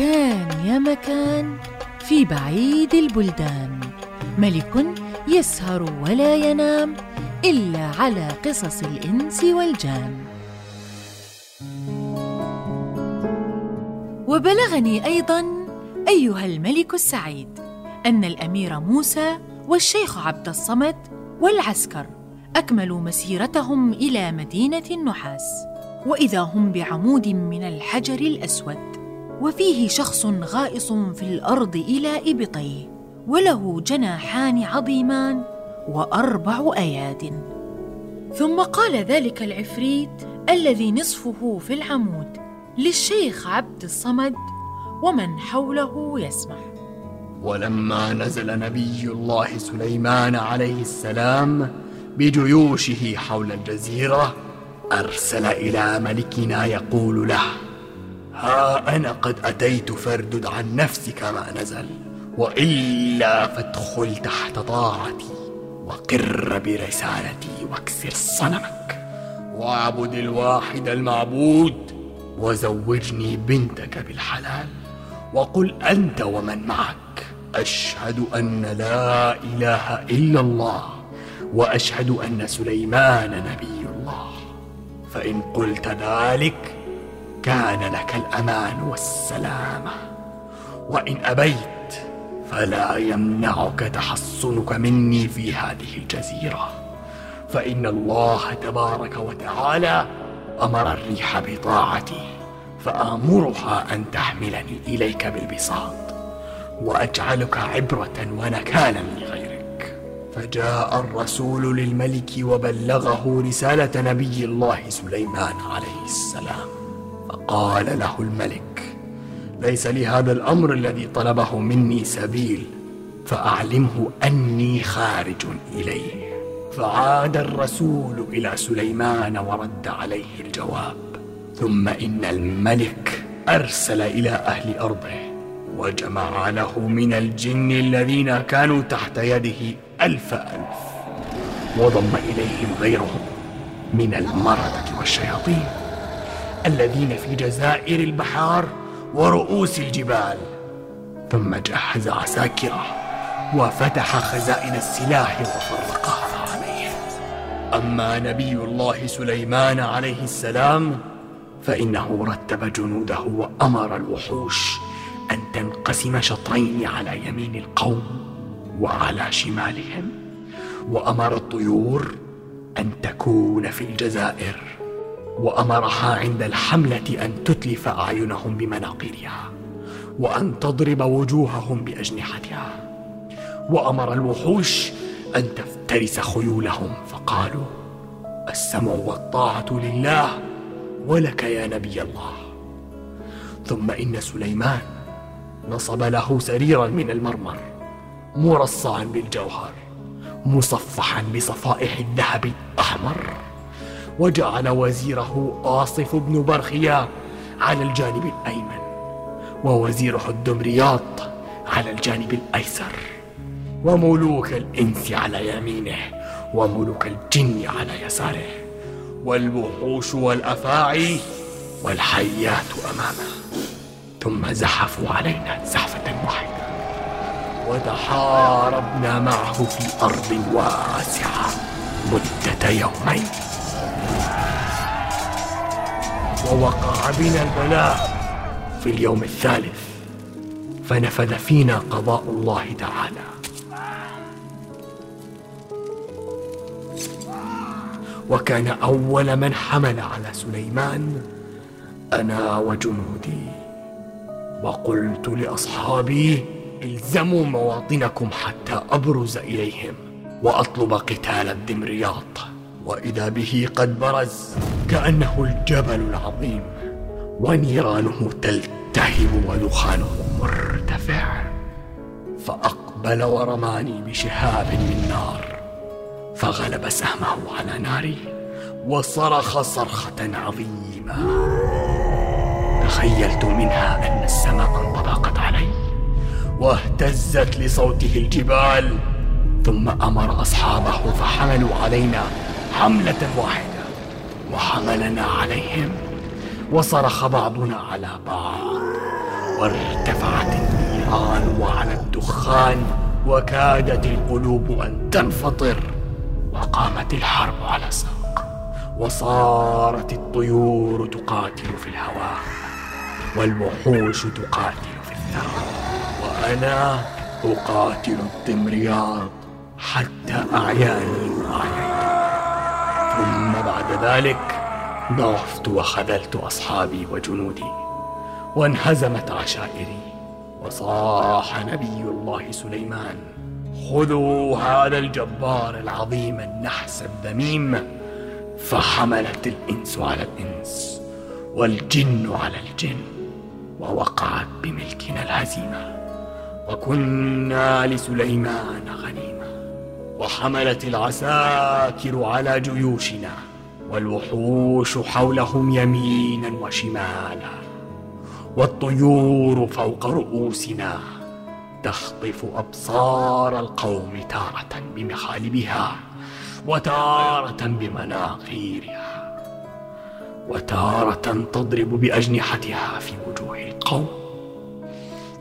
كان يا مكان في بعيد البلدان. ملك يسهر ولا ينام إلا على قصص الإنس والجان. وبلغني أيضا أيها الملك السعيد أن الأمير موسى والشيخ عبد الصمد والعسكر أكملوا مسيرتهم إلى مدينة النحاس. وإذا هم بعمود من الحجر الأسود وفيه شخص غائص في الأرض إلى إبطيه وله جناحان عظيمان وأربع أياد. ثم قال ذلك العفريت الذي نصفه في العمود للشيخ عبد الصمد ومن حوله يسمع ولما نزل نبي الله سليمان عليه السلام بجيوشه حول الجزيرة أرسل إلى ملكنا يقول له ها أنا قد أتيت فاردد عن نفسك ما نزل وإلا فادخل تحت طاعتي وقر برسالتي واكسر صنمك. واعبد الواحد المعبود وزوجني بنتك بالحلال وقل أنت ومن معك. أشهد أن لا إله إلا الله وأشهد أن سليمان نبي الله. فإن قلت ذلك كان لك الأمان والسلامة وإن أبيت فلا يمنعك تحصنك مني في هذه الجزيرة. فإن الله تبارك وتعالى أمر الريح بطاعتي فآمرها أن تحملني إليك بالبساط وأجعلك عبرة ونكالا لغيرك. فجاء الرسول للملك وبلغه رسالة نبي الله سليمان عليه السلام. فقال له الملك ليس لهذا الأمر الذي طلبه مني سبيل فأعلمه أني خارج إليه. فعاد الرسول إلى سليمان ورد عليه الجواب ثم إن الملك أرسل إلى أهل أرضه وجمع له من الجن الذين كانوا تحت يده ألف ألف وضم إليهم غيرهم من المردة والشياطين. الذين في جزائر البحار ورؤوس الجبال. ثم جهز عساكره وفتح خزائن السلاح وفرقها عليهم أما نبي الله سليمان عليه السلام فإنه رتب جنوده وأمر الوحوش أن تنقسم شطرين على يمين القوم وعلى شمالهم وأمر الطيور أن تكون في الجزائر. وأمرها عند الحملة أن تتلف أعينهم بمناقيرها وأن تضرب وجوههم بأجنحتها. وأمر الوحوش أن تفترس خيولهم فقالوا السمع والطاعة لله ولك يا نبي الله. ثم إن سليمان نصب له سريرا من المرمر مرصعا بالجوهر مصفحا بصفائح الذهب الأحمر. وجعل وزيره آصف بن برخيا على الجانب الأيمن ووزيره الدمرياط على الجانب الأيسر. وملوك الإنس على يمينه وملوك الجن على يساره والوحوش والأفاعي والحيات أمامه. ثم زحفوا علينا زحفة واحدة وتحاربنا معه في أرض واسعة مدة يومين. ووقع بنا البلاء في اليوم الثالث فنفذ فينا قضاء الله تعالى. وكان أول من حمل على سليمان أنا وجنودي. وقلت لأصحابي الزموا مواطنكم حتى أبرز إليهم وأطلب قتال الدمرياط. وإذا به قد برز كأنه الجبل العظيم ونيرانه تلتهب ودخانه مرتفع فأقبل ورماني بشهاب من نار فغلب سهمه على ناري وصرخ صرخة عظيمة. تخيلت منها أن السماء انطبقت علي واهتزت لصوته الجبال ثم أمر أصحابه فحملوا علينا حملة واحدة. وحملنا عليهم. وصرخ بعضنا على بعض. وارتفعت النيران وعلى الدخان. وكادت القلوب أن تنفطر. وقامت الحرب على ساق. وصارت الطيور تقاتل في الهواء. والوحوش تقاتل في الثرى. وأنا أقاتل الضمرياط حتى أعياني وأعياني. ثم بعد ذلك ضعفت وخذلت أصحابي وجنودي وانهزمت عشائري. وصاح نبي الله سليمان خذوا هذا الجبار العظيم النحس الذميم فحملت الإنس على الإنس والجن على الجن ووقعت بملكنا الهزيمة وكنا لسليمان غنيمة. وحملت العساكر على جيوشنا والوحوش حولهم يمينا وشمالا والطيور فوق رؤوسنا تخطف أبصار القوم تارة بمخالبها وتارة بمناخيرها وتارة تضرب بأجنحتها في وجوه القوم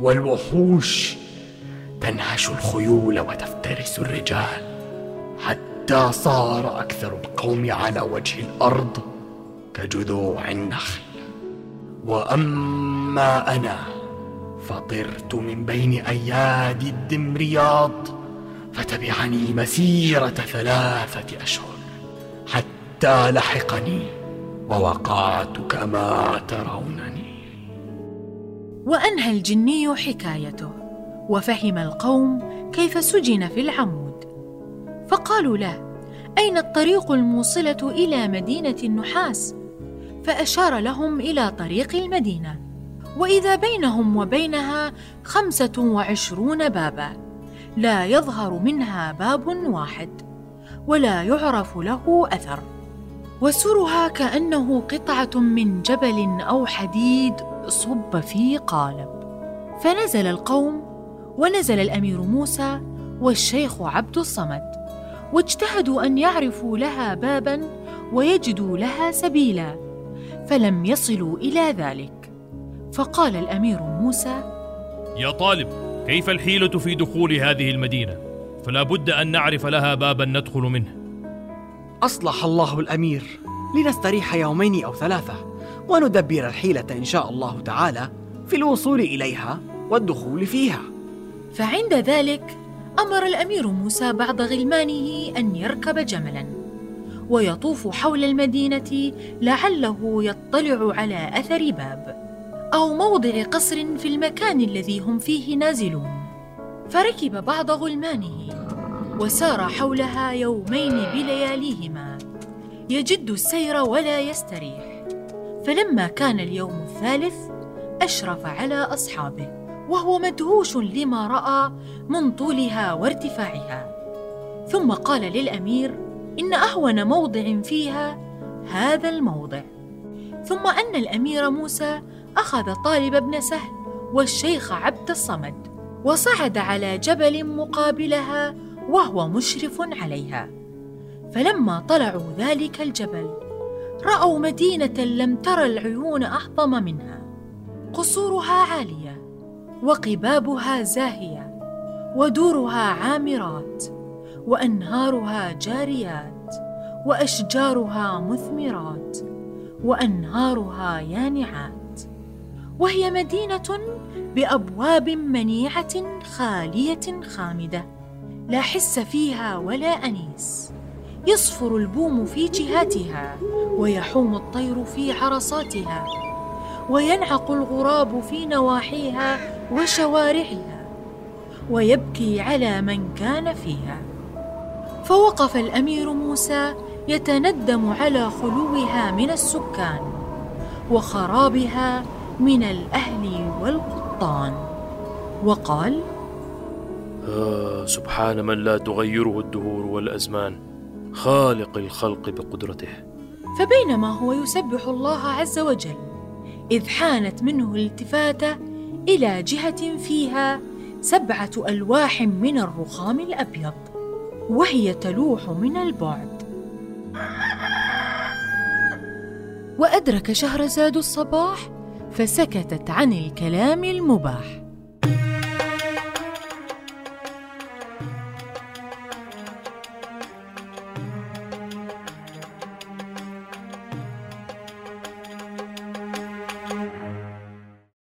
والوحوش تنهش الخيول وتفترس الرجال حتى صار أكثر القوم على وجه الأرض كجذوع النخل. وأما أنا فطرت من بين أيادي الدمرياط فتبعني مسيرة ثلاثة أشهر حتى لحقني ووقعت كما ترونني. وأنهى الجني حكايته وفهم القوم كيف سجن في العمود. فقالوا له أين الطريق الموصلة إلى مدينة النحاس؟ فأشار لهم إلى طريق المدينة وإذا بينهم وبينها خمسة وعشرون بابا لا يظهر منها باب واحد ولا يعرف له أثر. وسرها كأنه قطعة من جبل أو حديد صب في قالب. فنزل القوم ونزل الأمير موسى والشيخ عبد الصمد. واجتهدوا أن يعرفوا لها بابا ويجدوا لها سبيلا فلم يصلوا إلى ذلك. فقال الأمير موسى يا طالب كيف الحيلة في دخول هذه المدينة؟ فلا بد أن نعرف لها بابا ندخل منه. أصلح الله الأمير. لنستريح يومين أو ثلاثة وندبر الحيلة إن شاء الله تعالى في الوصول إليها والدخول فيها. فعند ذلك أمر الأمير موسى بعض غلمانه أن يركب جملا ويطوف حول المدينة لعله يطلع على أثر باب أو موضع قصر في المكان الذي هم فيه نازلون. فركب بعض غلمانه وسار حولها يومين بلياليهما. يجد السير ولا يستريح. فلما كان اليوم الثالث أشرف على أصحابه. وهو مدهوش لما رأى من طولها وارتفاعها. ثم قال للأمير إن أهون موضع فيها هذا الموضع. ثم أن الأمير موسى أخذ طالب بن سهل والشيخ عبد الصمد وصعد على جبل مقابلها وهو مشرف عليها. فلما طلعوا ذلك الجبل رأوا مدينة لم تر العيون أعظم منها. قصورها عالية. وقبابها زاهية ودورها عامرات وأنهارها جاريات وأشجارها مثمرات وأنهارها يانعات. وهي مدينة بأبواب منيعة خالية خامدة لا حس فيها ولا أنيس. يصفر البوم في جهاتها ويحوم الطير في عرصاتها وينعق الغراب في نواحيها وشوارعها ويبكي على من كان فيها. فوقف الأمير موسى يتندم على خلوها من السكان وخرابها من الأهل والقطان وقال آه سبحان من لا تغيره الدهور والأزمان خالق الخلق بقدرته. فبينما هو يسبح الله عز وجل إذ حانت منه الالتفاته إلى جهة فيها سبعة ألواح من الرخام الأبيض وهي تلوح من البعد. وأدرك شهرزاد الصباح فسكتت عن الكلام المباح.